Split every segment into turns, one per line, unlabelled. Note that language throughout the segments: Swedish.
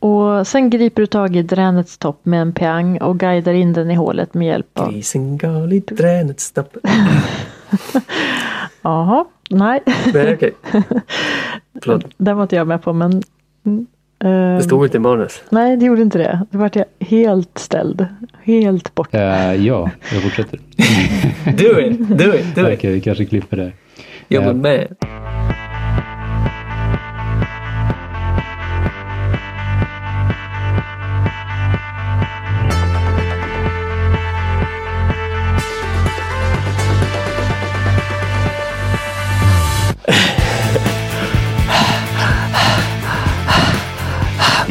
Och sen griper du tag i dränets topp med en peang och guidar in den i hålet med hjälp av...
Grisen gal i dränets topp.
Jaha, nej.
Nej okej. Förlåt.
Den var inte jag med på men... mm,
Det stod inte i manus.
Nej, det gjorde inte det. Då vart jag helt ställd. Helt borta.
Eh, ja, jag fortsätter.
Do it, do it, do it.
Okej, vi kanske klipper där.
Jag var
Eh,
med.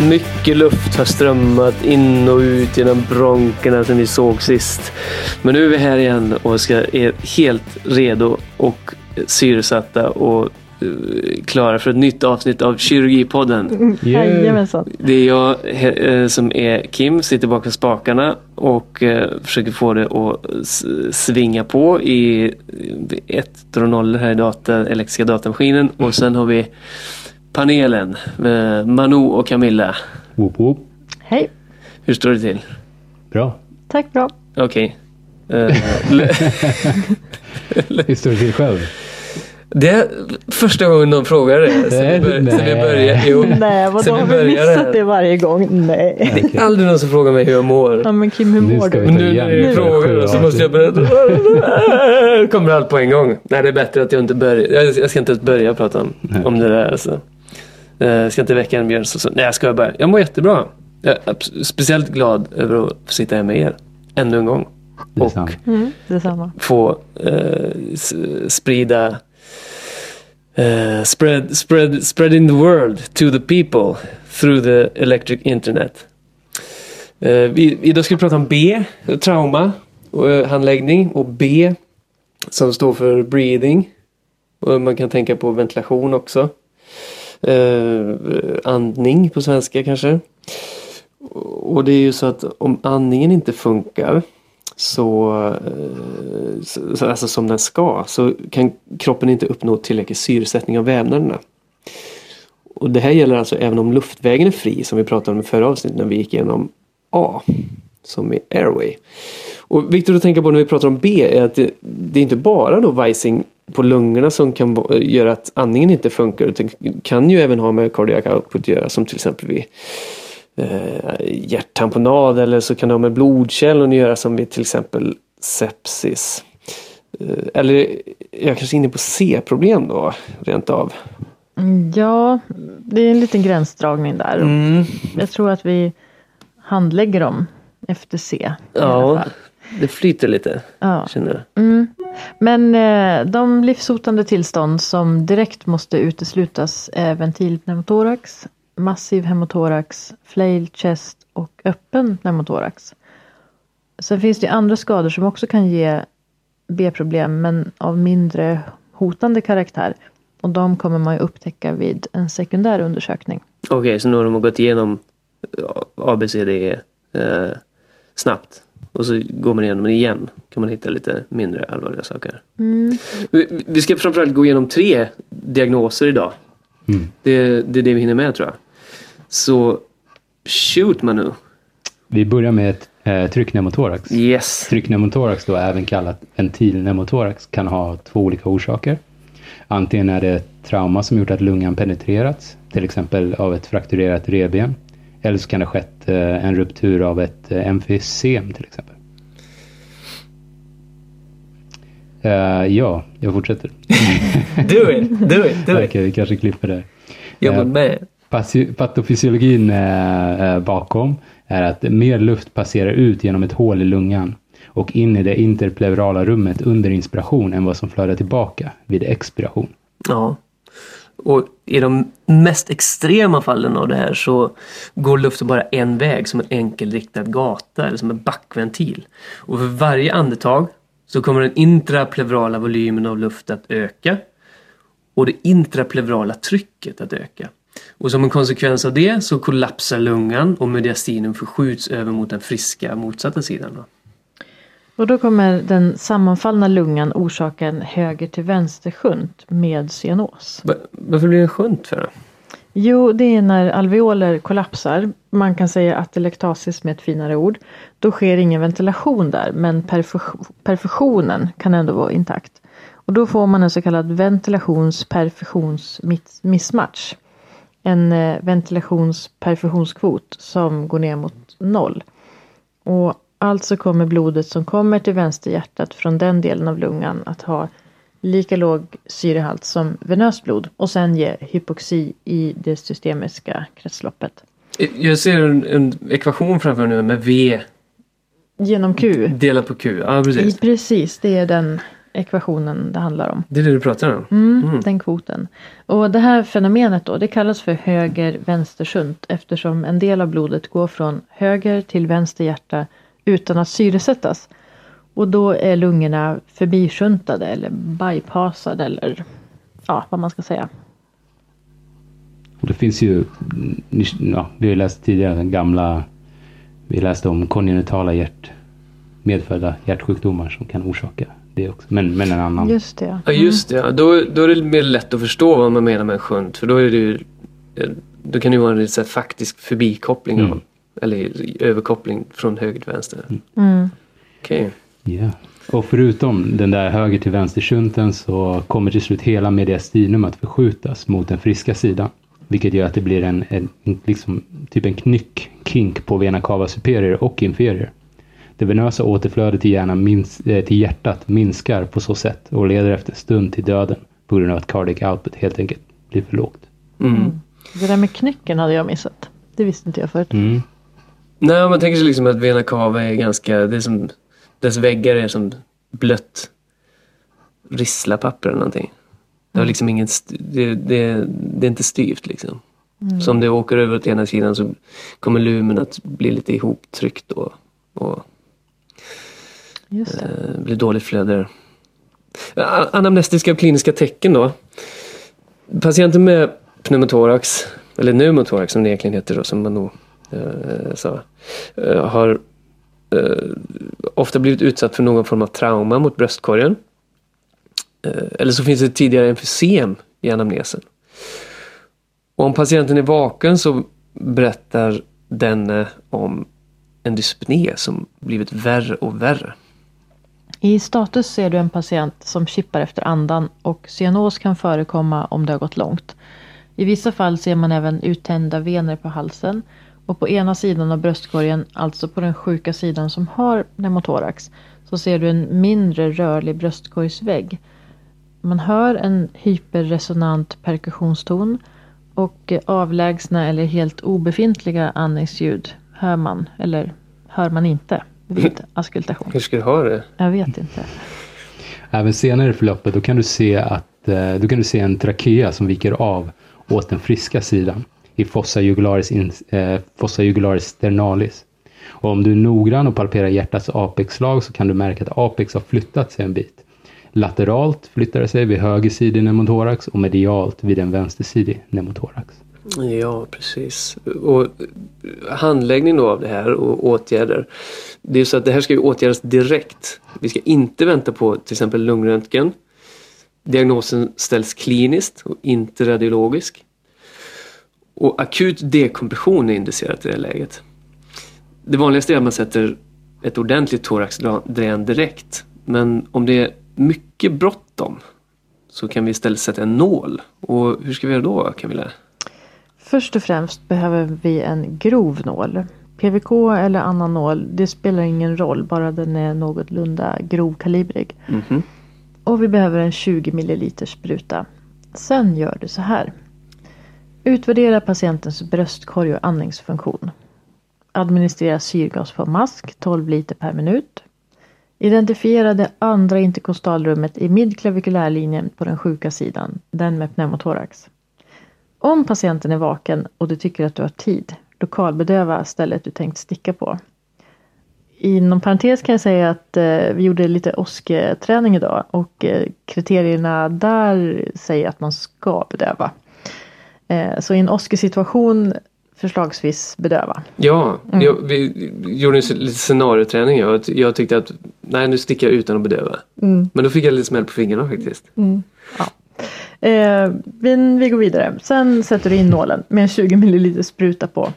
Mycket luft har strömmat in och ut genom bronkerna som vi såg sist. Men nu är vi här igen och ska, är helt redo och syresatta och eh, klara för ett nytt avsnitt av Kirurgipodden.
Jajamensan.
Det är jag eh, som är Kim, sitter bakom spakarna och eh, försöker få det att svinga på i ettor och nollor här i data, elektriska datamaskinen. Och sen har vi panelen, med Manu och Camilla.
Whoop, whoop.
Hej.
Hur står det till?
Bra.
Tack bra.
Okej. Eh, l-
Hur står det till själv?
det är första gången någon frågar det. Sen vi, bör, sen vi
Nej.
börjar. Jo.
Nej, vadå
Sen vi
har vi
började
missat det varje gång? Nej.
Det är aldrig någon som frågar mig hur jag mår.
Ja men Kim, hur
Nu
mår
ska
du?
nu när frågor
sju
så måste jag berätta. kommer allt på en gång. Nej, det är bättre att jag inte börjar. Jag, ska inte ens börja prata om, om det där. Alltså. Eh, Jag ska inte väcka en björn. Så, så. Nej, jag ska bara. Jag mår jättebra. Jag är speciellt glad över att få sitta här med er. Ännu en gång. Och.
Mm,
få eh, sprida eh, spread, spread, spreading the world to the people through the electric internet. Eh, vi, idag ska vi prata om B, trauma och eh, handläggning och B som står för breathing. Och man kan tänka på ventilation också. Eh, andning på svenska kanske. Och det är ju så att om andningen inte funkar så, eh, så, alltså som den ska, så kan kroppen inte uppnå tillräcklig syresättning av vävnaderna. Och det här gäller alltså även om luftvägen är fri som vi pratade om i förra avsnittet när vi gick igenom A, som är airway. Och viktigt att tänka på när vi pratar om B är att det, det är inte bara då vajsing på lungorna som kan göra att andningen inte funkar. utan kan ju även ha med cardiac output att göra som till exempel vid eh, hjärttamponad eller så kan det ha med blodkärlen att göra som vid till exempel sepsis. Eh, eller är jag kanske inne på C-problem då rent av?
Ja, det är en liten gränsdragning där.
Mm.
Jag tror att vi handlägger dem efter C.
Ja. Det flyter lite
ja.
känner jag.
Mm. Men eh, de livshotande tillstånd som direkt måste uteslutas är ventilpneumotorax, massiv hemotorax, flail chest och öppen pneumotorax. Sen finns det andra skador som också kan ge B-problem men av mindre hotande karaktär. Och de kommer man ju upptäcka vid en sekundär undersökning.
Okej, så nu har de gått igenom ABCDE eh, snabbt. Och så går man igenom det igen. Kan man hitta lite mindre allvarliga saker.
Mm.
Vi, vi ska framförallt gå igenom tre diagnoser idag.
Mm.
Det, det är det vi hinner med tror jag. Så shoot Manu.
Vi börjar med ett eh, tryckpneumotorax.
Yes.
Tryckpneumotorax, då även kallat ventilpneumotorax, kan ha två olika orsaker. Antingen är det ett trauma som gjort att lungan penetrerats, till exempel av ett frakturerat revben. Eller så kan det ha skett eh, en ruptur av ett eh, emfysem till exempel. Eh, ja, jag fortsätter.
Do it, do it, do
Okej,
it.
vi kanske klipper där. Eh,
med.
Patofysiologin eh, bakom är att mer luft passerar ut genom ett hål i lungan och in i det interpleurala rummet under inspiration än vad som flödar tillbaka vid expiration.
Ja. Och i de mest extrema fallen av det här så går luften bara en väg som en enkelriktad gata eller som en backventil. Och för varje andetag så kommer den intrapleurala volymen av luft att öka och det intrapleurala trycket att öka. Och som en konsekvens av det så kollapsar lungan och mediastinum förskjuts över mot den friska motsatta sidan.
Och då kommer den sammanfallna lungan orsaka en höger till vänster shunt med cyanos.
Va- Varför blir det en shunt för? då?
Jo, det är när alveoler kollapsar. Man kan säga atelektasis med ett finare ord. Då sker ingen ventilation där, men perfusion, perfusionen kan ändå vara intakt. Och då får man en så kallad ventilations-perfusions-mismatch. En eh, ventilations-perfusionskvot som går ner mot noll. Och alltså kommer blodet som kommer till vänsterhjärtat från den delen av lungan att ha lika låg syrehalt som venöst blod och sen ge hypoxi i det systemiska kretsloppet.
Jag ser en, en ekvation framför mig nu med V
Genom Q.
delat på Q. Ja,
I,
precis.
precis, det är den ekvationen det handlar om.
Det är det du pratar om.
Mm, Den kvoten. Och det här fenomenet då, det kallas för höger-vänstershunt eftersom en del av blodet går från höger till vänster hjärta utan att syresättas. Och då är lungorna förbishuntade eller bypassade eller ja, vad man ska säga.
Och det finns ju, ja, vi har läst tidigare den gamla, vi läste om kongenitala hjärt, medfödda hjärtsjukdomar som kan orsaka det också. Men, men en annan.
Just det.
Ja just det, ja. då, då är det mer lätt att förstå vad man menar med en shunt. För då är det ju, då kan det ju vara en så här faktisk förbikoppling
Mm.
av, eller överkoppling från höger till vänster.
Mm.
Okej.
Ja. Och förutom den där höger till vänster shunten så kommer till slut hela mediastinum att förskjutas mot den friska sidan. Vilket gör att det blir en, en liksom, typ en knyck, kink på vena cava superior och inferior. Det venösa återflödet till, hjärnan mins, eh, till hjärtat minskar på så sätt och leder efter en stund till döden på grund av att cardiac output helt enkelt blir för lågt.
Mm.
Det där med knycken hade jag missat. Det visste inte jag förut.
Mm.
Nej, man tänker sig liksom att vena cava är ganska, det är som, dess väggar är som blött risslapapper eller någonting. Det, har liksom ingen, det, det, det är inte styvt liksom. Så om det åker över åt ena sidan så kommer lumen att bli lite ihoptryckt och, och
Just det.
eh, blir dåligt flöde. där. Anamnestiska och kliniska tecken då. Patienter med pneumotorax, eller pneumotorax som det egentligen heter då, som man nog Eh, så, eh, har eh, ofta blivit utsatt för någon form av trauma mot bröstkorgen. Eller så finns det tidigare emfysem i anamnesen. Och om patienten är vaken så berättar denne om en dyspné som blivit värre och värre.
I status ser du en patient som kippar efter andan och cyanos kan förekomma om det har gått långt. I vissa fall ser man även uttända vener på halsen och på ena sidan av bröstkorgen, alltså på den sjuka sidan som har pneumotorax, så ser du en mindre rörlig bröstkorgsvägg. Man hör en hyperresonant perkussionston och avlägsna eller helt obefintliga andningsljud hör man eller hör man inte vid auskultation.
Hur ska du ha det?
Jag vet inte.
Även senare i förloppet då kan du se att eh, då kan du se en trakea som viker av åt den friska sidan i fossa jugularis, in, eh, fossa jugularis sternalis. Och om du är noggrann och palperar hjärtats apexslag så kan du märka att apex har flyttat sig en bit. Lateralt flyttar det sig vid högersidig pneumotorax och medialt vid en vänstersidig pneumotorax.
Ja, precis. Och handläggning då av det här och åtgärder. Det är ju så att det här ska ju åtgärdas direkt. Vi ska inte vänta på till exempel lungröntgen. Diagnosen ställs kliniskt och inte radiologisk. Och akut dekompression är indicerat i det läget. Det vanligaste är att man sätter ett ordentligt thoraxdrän direkt. Men om det är mycket bråttom så kan vi istället sätta en nål. Och hur ska vi göra då Camilla?
Först och främst behöver vi en grov nål. PVK eller annan nål, det spelar ingen roll, bara den är någorlunda grovkalibrig.
Mhm.
Och vi behöver en 20 ml spruta. Sen gör du så här. Utvärdera patientens bröstkorg och andningsfunktion. Administrera syrgas på mask 12 liter per minut. Identifiera det andra interkostalrummet i midklavikulärlinjen på den sjuka sidan, den med pneumotorax. Om patienten är vaken och du tycker att du har tid, lokalbedöva stället du tänkt sticka på. Inom parentes kan jag säga att eh, vi gjorde lite OSKE-träning idag och eh, kriterierna där säger att man ska bedöva. Eh, så i en OSKE-situation förslagsvis bedöva.
Ja,
Mm.
jag, vi gjorde en lite scenarioträning. Jag, jag tyckte att nej nu sticker jag utan att bedöva.
Mm.
Men då fick jag lite smäll på fingrarna faktiskt.
Ja. Eh, vi, vi går vidare. Sen sätter du in nålen med en 20 ml spruta på.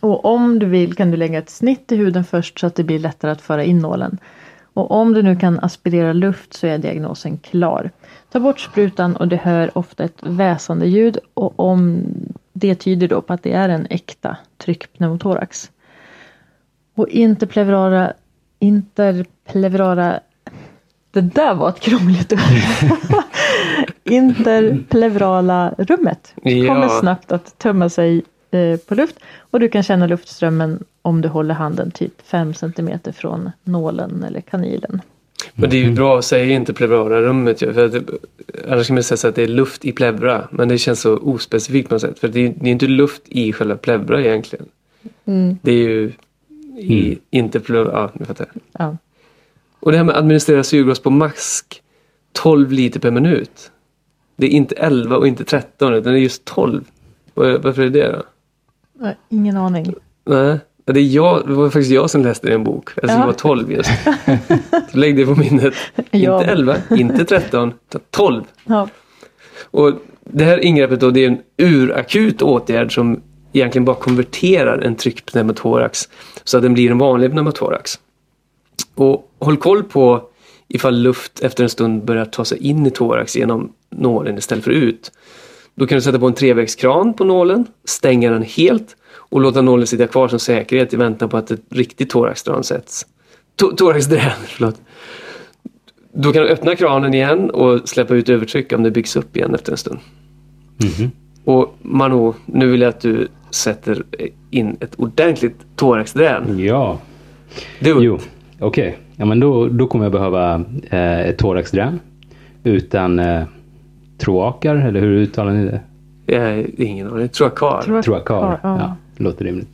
Och om du vill kan du lägga ett snitt i huden först så att det blir lättare att föra in nålen. Och om du nu kan aspirera luft så är diagnosen klar. Ta bort sprutan och det hör ofta ett väsande ljud och om det tyder då på att det är en äkta tryckpneumotorax. Och interpleurala, interpleurala det där var ett krångligt ord. Interpleurala rummet kommer snabbt att tömma sig eh, på luft och du kan känna luftströmmen om du håller handen typ 5 cm från nålen eller kanylen.
Men det är ju bra att säga inte pleurala rummet ju. För att, annars kan man säga så att det är luft i pleura. Men det känns så ospecifikt på något sätt. För det är, det är inte luft i själva pleura egentligen. Det är ju i,
Mm.
inte pleura. Ja, nu fattar jag.
Ja.
Och det här med att administrera syrgas på mask 12 liter per minut. Det är inte 11 och inte 13 utan det är just 12. Var- Varför är det då?
Ingen aning.
Nej, det, är jag, det var faktiskt jag som läste en bok. Alltså
Ja.
var 12 just. Så lägg det på minnet.
Ja.
Inte 11, inte 13, utan 12.
Ja.
Och det här ingreppet då, det är en urakut åtgärd som egentligen bara konverterar en tryckpneumotorax så att den blir en vanlig pneumotorax. Och håll koll på ifall luft efter en stund börjar ta sig in i thorax genom nålen istället för ut. Då kan du sätta på en trevägskran på nålen, stänga den helt och låta nålen sitta kvar som säkerhet i väntan på att ett riktigt thoraxdran sätts. To- Thoraxdrän, förlåt. Då kan du öppna kranen igen och släppa ut övertryck om det byggs upp igen efter en stund.
Mhm.
Och Manu, nu vill jag att du sätter in ett ordentligt thoraxdrän.
Ja,
it.
jo, okej. Ja, men då, då kommer jag behöva eh, ett thoraxdrän utan eh, troakar, eller hur uttalar ni det?
Har ingen aning. Troakar.
Troakar.
Ja.
Låter rimligt.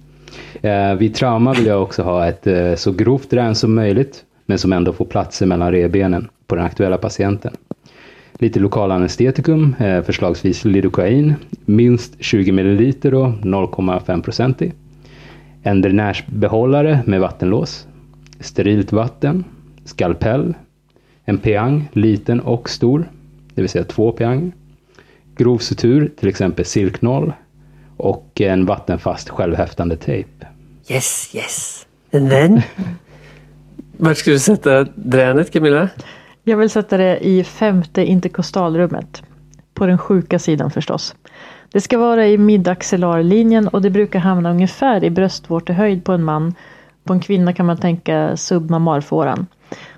Eh, vid trauma vill jag också ha ett eh, så grovt drän som möjligt, men som ändå får plats mellan revbenen på den aktuella patienten. Lite lokal anestetikum, eh, förslagsvis lidokain, minst 20 ml och 0,5 procentig. En dränärsbehållare med vattenlås, sterilt vatten, skalpell, en peang, liten och stor, det vill säga två peanger. Grov sutur, till exempel silknoll och en vattenfast självhäftande tejp.
Yes, yes. And then? Vart ska du sätta dränet Camilla?
Jag vill sätta det i femte interkostalrummet. På den sjuka sidan förstås. Det ska vara i midaxillarlinjen och det brukar hamna ungefär i bröstvårtehöjd på en man. På en kvinna kan man tänka submamarfåran.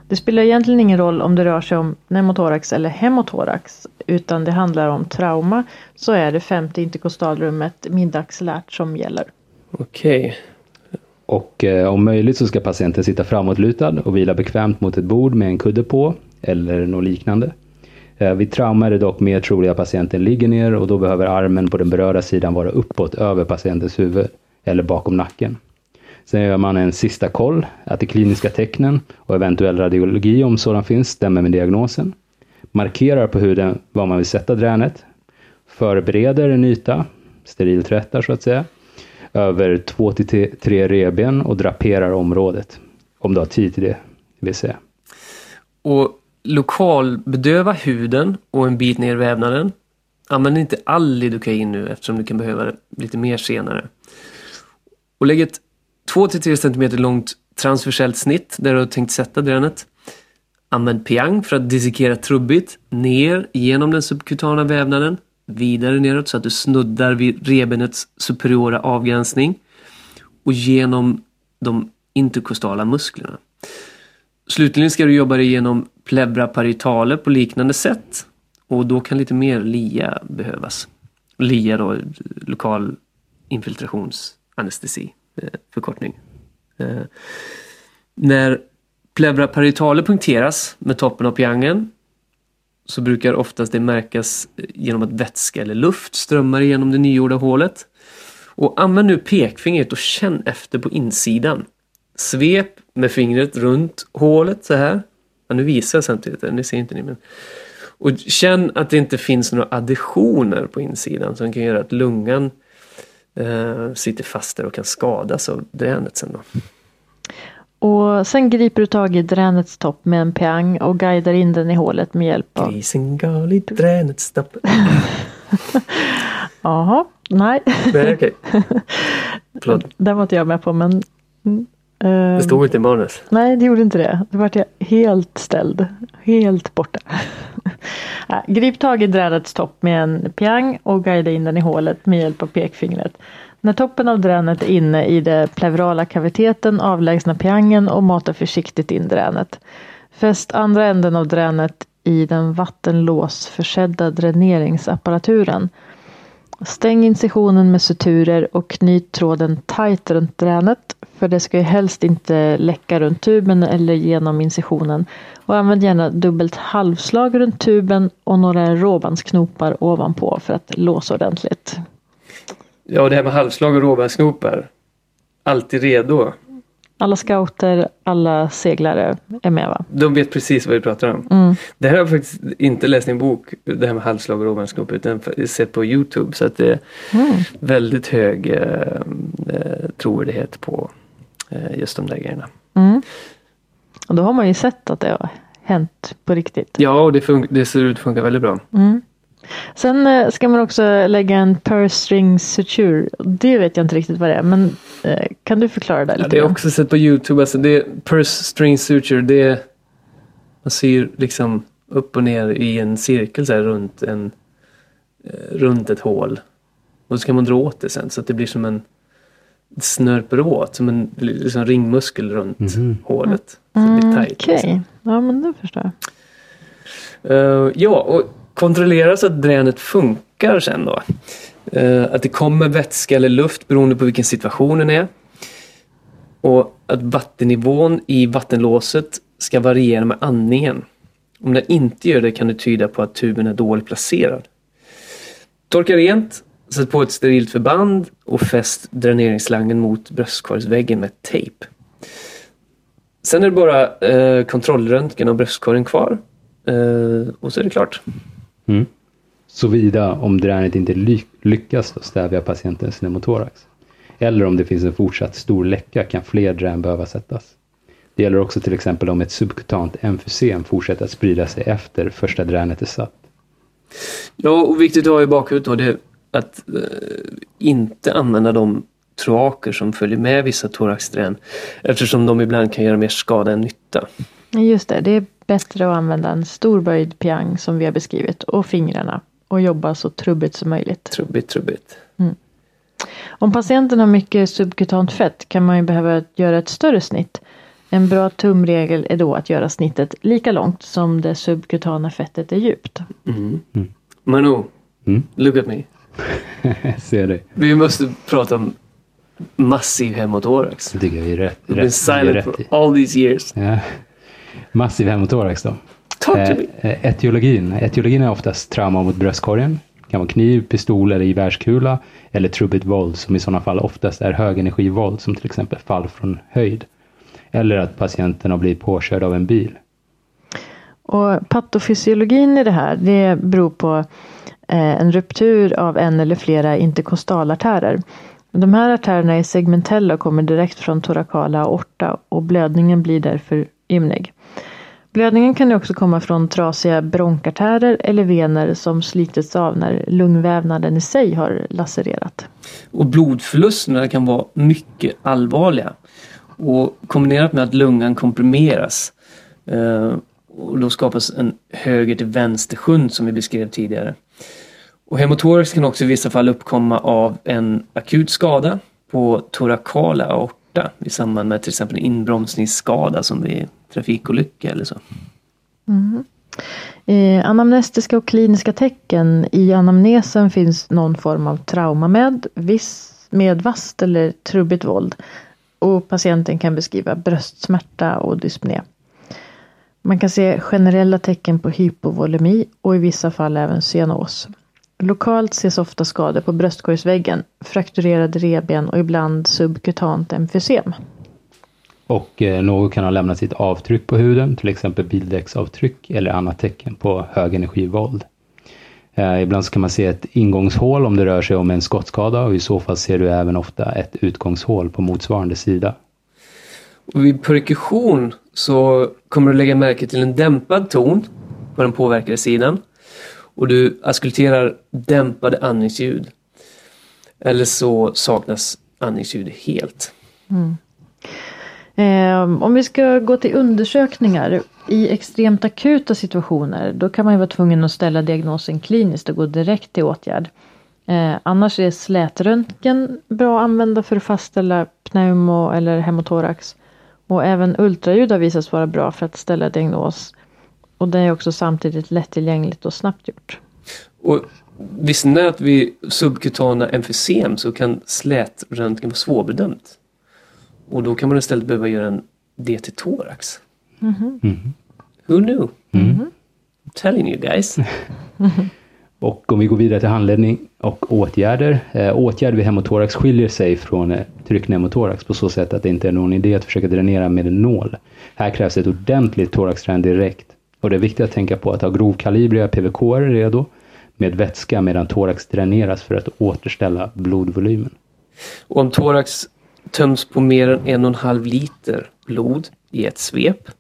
Det spelar egentligen ingen roll om det rör sig om pneumotorax eller hemotorax utan det handlar om trauma så är det femte interkostalrummet midaxillärt som gäller.
Okej.
Och eh, om möjligt så ska patienten sitta framåtlutad och vila bekvämt mot ett bord med en kudde på eller något liknande. Eh, vid trauma är det dock mer troligt att patienten ligger ner och då behöver armen på den berörda sidan vara uppåt över patientens huvud eller bakom nacken. Sen gör man en sista koll att de kliniska tecknen och eventuell radiologi om sådan finns stämmer med diagnosen. Markerar på huden var man vill sätta dränet. Förbereder en yta, steriltvättar så att säga, över två till tre revben och draperar området. Om du har tid till det, vill säga.
Och lokalbedöva huden och en bit ner i vävnaden. Använd inte all lidokain nu eftersom du kan behöva det lite mer senare. Och lägg ett 2-3 cm långt transversellt snitt där du har tänkt sätta dränet. Använd piang för att dissekera trubbigt ner genom den subkutana vävnaden. Vidare neråt så att du snuddar vid revbenets superiora avgränsning. Och genom de interkostala musklerna. Slutligen ska du jobba dig igenom pleura paritale på liknande sätt. Och då kan lite mer LIA behövas. LIA då, lokal infiltrationsanestesi, Eh, förkortning. Eh, när pleura paritale punkteras med toppen av piangen så brukar oftast det märkas eh, genom att vätska eller luft strömmar igenom det nygjorda hålet. Och använd nu pekfingret och känn efter på insidan. Svep med fingret runt hålet så här. Ja, nu visar jag samtidigt, det ser inte ni. Men... Och känn att det inte finns några additioner på insidan som kan göra att lungan eh, sitter fast där och kan skadas av dränet sen då.
Och sen griper du tag i dränets topp med en piang och guidar in den i hålet med hjälp av...
Grisen gal i dränets stopp.
Jaha, nej.
Nej. Förlåt.
Den var inte jag med på men...
Det stod inte i manus.
Nej, det gjorde inte det. Då vart jag helt ställd. Helt borta. Grip tag i dränets topp med en piang och guida in den i hålet med hjälp av pekfingret. När toppen av dränet är inne i den pleurala kaviteten avlägsna piangen och mata försiktigt in dränet. Fäst andra änden av dränet i den vattenlåsförsedda dräneringsapparaturen. Stäng incisionen med suturer och knyt tråden tight runt dränet. För det ska ju helst inte läcka runt tuben eller genom incisionen. Och använd gärna dubbelt halvslag runt tuben och några råbandsknopar ovanpå för att låsa ordentligt.
Ja, och det här med halvslag och råbandsknopar. Alltid redo.
Alla scouter, alla seglare är med va?
De vet precis vad vi pratar om.
Mm.
Det här har jag faktiskt inte läst i en bok, det här med halvslag och råbandsknopar, utan sett på Youtube. Så att det är
Mm.
väldigt hög eh, eh, trovärdighet på eh, just de där grejerna.
Mm. Och då har man ju sett att det har hänt på riktigt.
Ja, och det, det ser ut att funka väldigt bra.
Mm. Sen eh, ska man också lägga en purse string suture. Det vet jag inte riktigt vad det är, men eh, kan du förklara det
Ja,
lite
det har jag också sett på Youtube. Alltså det, purse string suture, det man syr liksom upp och ner i en cirkel så här runt, en, eh, runt ett hål. Och så kan man dra åt det sen så att det blir som en snörper åt, som en liksom ringmuskel runt
Mhm.
hålet. Så det blir
Mm,
tight.
Okej,
liksom.
ja men det förstår jag.
Eh, ja, och kontrollera så att dränet funkar sen då. Eh, att det kommer vätska eller luft beroende på vilken situationen är. Och att vattennivån i vattenlåset ska variera med andningen. Om den inte gör det kan det tyda på att tuben är dåligt placerad. Torka rent, sätt på ett sterilt förband och fäst dräneringsslangen mot bröstkorgsväggen med tejp. Sen är det bara eh, kontrollröntgen av bröstkorgen kvar. Eh, och så är det klart.
Mm. Såvida om dränet inte ly- lyckas då stävja patientens pneumotorax. Eller om det finns en fortsatt stor läcka kan fler drän behöva sättas. Det gäller också till exempel om ett subkutant emfysem fortsätter att sprida sig efter första dränet är satt.
Ja, och viktigt att ha i bakhuvudet då det är att eh, inte använda de troaker som följer med vissa thoraxdrän eftersom de ibland kan göra mer skada än nytta.
Just det, det är bättre att använda en storböjd piang som vi har beskrivit och fingrarna och jobba så trubbigt som möjligt.
Trubbigt, trubbigt.
Om patienten har mycket subkutant fett kan man ju behöva göra ett större snitt. En bra tumregel är då att göra snittet lika långt som det subkutana fettet är djupt.
Mm.
Mm.
Manu,
Mm.
look at me.
Ser det.
Vi måste prata om massiv hemotorax.
Det tycker jag vi är rätt,
We've been silent
rätt
for all these years.
Ja. Massiv hemotorax då. Eh, eh, etiologin. Etiologin är oftast trauma mot bröstkorgen. Det kan vara kniv, pistol eller gevärskula. Eller trubbigt våld som i sådana fall oftast är högenergivåld som till exempel fall från höjd. Eller att patienten har blivit påkörd av en bil.
Och patofysiologin i det här det beror på eh, en ruptur av en eller flera interkostalartärer. De här artärerna är segmentella och kommer direkt från torakala aorta och blödningen blir därför ymnig. Blödningen kan också komma från trasiga bronkartärer eller vener som slitits av när lungvävnaden i sig har lacererat.
Och blodförlusterna kan vara mycket allvarliga. Och kombinerat med att lungan komprimeras eh, och då skapas en höger till vänster-sjund som vi beskrev tidigare. Och hemotorax kan också i vissa fall uppkomma av en akut skada på torakala aorta i samband med till exempel en inbromsningsskada som vi trafikolycka eller så. Mm.
Eh, anamnestiska och kliniska tecken. I anamnesen finns någon form av trauma med, viss, med vasst eller trubbigt våld. Och patienten kan beskriva bröstsmärta och dyspné. Man kan se generella tecken på hypovolemi och i vissa fall även cyanos. Lokalt ses ofta skador på bröstkorgsväggen, frakturerade revben och ibland subkutant emfysem.
Och eh, något kan ha lämnat sitt avtryck på huden, till exempel bildäcksavtryck eller annat tecken på högenergivåld. Eh, ibland så kan man se ett ingångshål om det rör sig om en skottskada och i så fall ser du även ofta ett utgångshål på motsvarande sida.
Och vid perkussion så kommer du lägga märke till en dämpad ton på den påverkade sidan. Och du askulterar dämpade andningsljud. Eller så saknas andningsljud helt.
Eh, om vi ska gå till undersökningar i extremt akuta situationer då kan man ju vara tvungen att ställa diagnosen kliniskt och gå direkt till åtgärd. Eh, annars är slätröntgen bra att använda för att fastställa pneumo eller hemotorax. Och även ultraljud har visats vara bra för att ställa diagnos. Och det är också samtidigt lättillgängligt och snabbt gjort.
Och visste ni att vid subkutana emfysem så kan slätröntgen vara svårbedömt? Och då kan man istället behöva göra en DT-thorax. Who knew? I'm telling you guys.
Och om vi går vidare till handledning och åtgärder. Eh, åtgärder vid hemotorax skiljer sig från eh, tryckpneumotorax på så sätt att det inte är någon idé att försöka dränera med en nål. Här krävs ett ordentligt thoraxträn direkt. Och det är viktigt att tänka på att ha grovkalibriga PVK redo med vätska medan thorax dräneras för att återställa blodvolymen.
Och om thorax töms på mer än en och en halv liter blod i ett svep.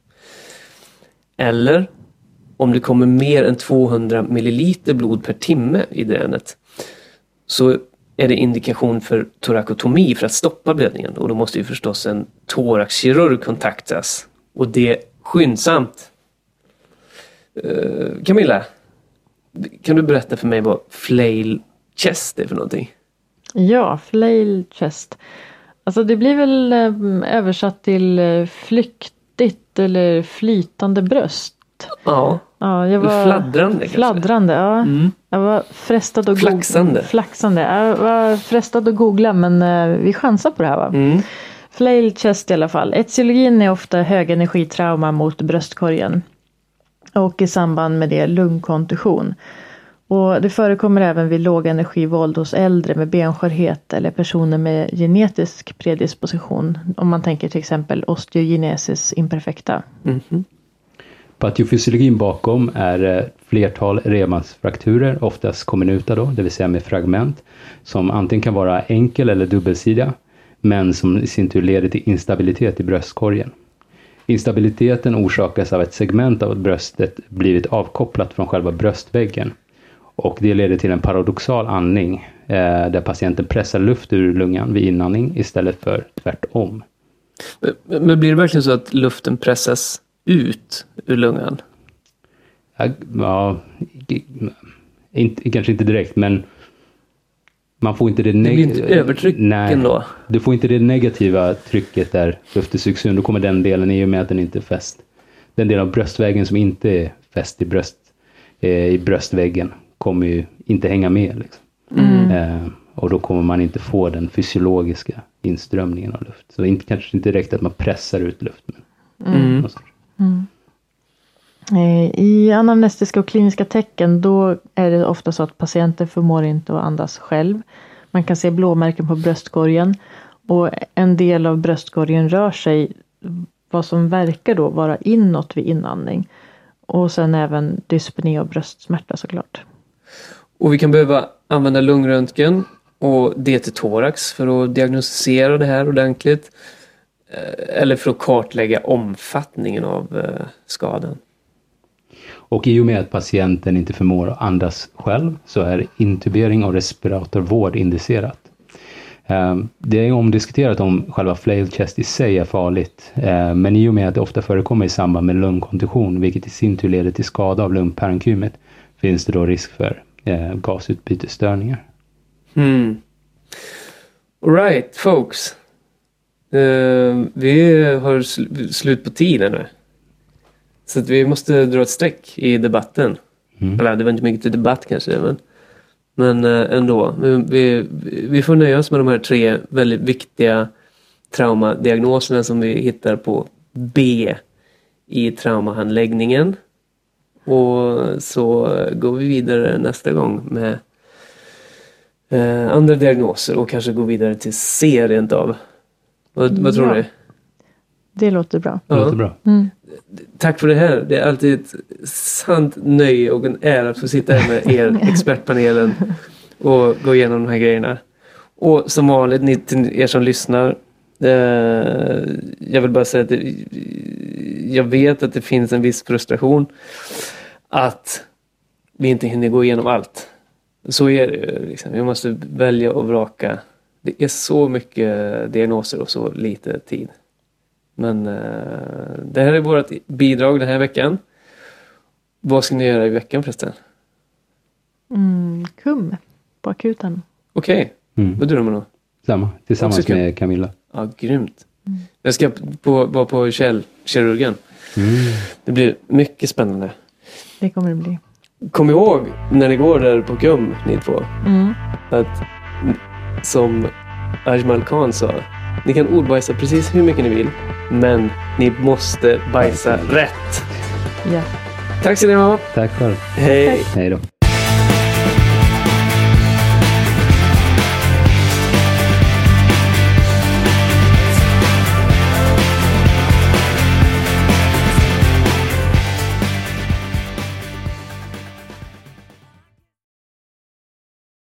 Eller om det kommer mer än 200 milliliter blod per timme i dränet. Så är det indikation för torakotomi för att stoppa blödningen. Och då måste ju förstås en thoraxkirurg kontaktas. Och det skyndsamt. Uh, Camilla, kan du berätta för mig vad flail chest är för någonting?
Ja, flail chest. Alltså det blir väl eh, översatt till eh, flyktigt eller flytande bröst.
Ja,
Ja, jag var
fladdrande kanske?
Fladdrande, ja.
Mm.
Jag var frestad att
Flaxande.
googla. Flaxande. Jag var frestad att googla men eh, vi chansar på det här va.
Mm.
Flail chest i alla fall. Etiologin är ofta högenergitrauma mot bröstkorgen. Och i samband med det lungkontusion. Och det förekommer även vid lågenergivåld hos äldre med benskörhet eller personer med genetisk predisposition. Om man tänker till exempel osteogenesis imperfecta.
Mhm.
Patiofysiologin bakom är eh, flertal remansfrakturer, oftast kommunuta då, det vill säga med fragment, som antingen kan vara enkel eller dubbelsidiga, men som i sin tur leder till instabilitet i bröstkorgen. Instabiliteten orsakas av att ett segment av bröstet blivit avkopplat från själva bröstväggen. Och det leder till en paradoxal andning eh, där patienten pressar luft ur lungan vid inandning istället för tvärtom.
Men, men blir det verkligen så att luften pressas ut ur lungan?
Ja, Ja, inte, kanske inte direkt, men man får inte det,
Det blir
neg-
inte övertryck
Nej,
ändå.
du får inte det negativa trycket där luften sugs ur. Då kommer den delen i och med att den inte är fäst. Den del av bröstväggen som inte är fäst i, bröst, eh, i bröstväggen kommer ju inte hänga med. Liksom. Eh, och då kommer man inte få den fysiologiska inströmningen av luft. Så inte, kanske inte direkt att man pressar ut luft. Men,
Mm.
något sånt.
Eh, I anamnestiska och kliniska tecken då är det ofta så att patienter förmår inte att andas själv. Man kan se blåmärken på bröstkorgen och en del av bröstkorgen rör sig vad som verkar då vara inåt vid inandning. Och sen även dyspnei och bröstsmärta såklart.
Och vi kan behöva använda lungröntgen och DT-thorax för att diagnostisera det här ordentligt. Eh, eller för att kartlägga omfattningen av eh, skadan.
Och i och med att patienten inte förmår att andas själv så är intubering och respiratorvård indicerat. Eh, det är omdiskuterat om själva flail chest i sig är farligt, men i och med att det ofta förekommer i samband med lungkontusion, vilket i sin tur leder till skada av lungparenkymet, finns det då risk för eh, gasutbytesstörningar.
Hmm. Alright folks. Eh, vi har sl- slut på tiden nu. Så vi måste dra ett streck i debatten.
Mm.
Eller det var inte mycket till debatt kanske. Men, men eh, ändå. Vi, vi, vi får nöja oss med de här tre väldigt viktiga traumadiagnoserna som vi hittar på B i traumahandläggningen. Och så går vi vidare nästa gång med eh, andra diagnoser och kanske gå vidare till C rent av. Vad, vad tror
Ja.
du?
Det låter bra.
Det låter bra.
Tack för det här. Det är alltid ett sant nöje och en ära att få sitta här med er, expertpanelen, och gå igenom de här grejerna. Och som vanligt, ni till er som lyssnar, Eh, jag vill bara säga att det, jag vet att det finns en viss frustration att vi inte hinner gå igenom allt. Så är det ju. Liksom. Vi måste välja och vraka. Det är så mycket diagnoser och så lite tid. Men eh, det här är vårt bidrag den här veckan. Vad ska ni göra i veckan förresten?
Mm, kum på akuten.
Okej,
Mm.
vad drömmer du om?
Samma, tillsammans
Också
med Camilla.
Ja, grymt. Jag ska på, vara på Kjell, kirurgen. Det blir mycket spännande.
Det kommer det bli.
Kom ihåg när ni går där på KUM, ni två,
Mm.
att som Ajmal Khan sa, ni kan ordbajsa precis hur mycket ni vill, men ni måste bajsa rätt.
Ja.
Tack så ni ha.
Tack själv.
Hej.
Hej då.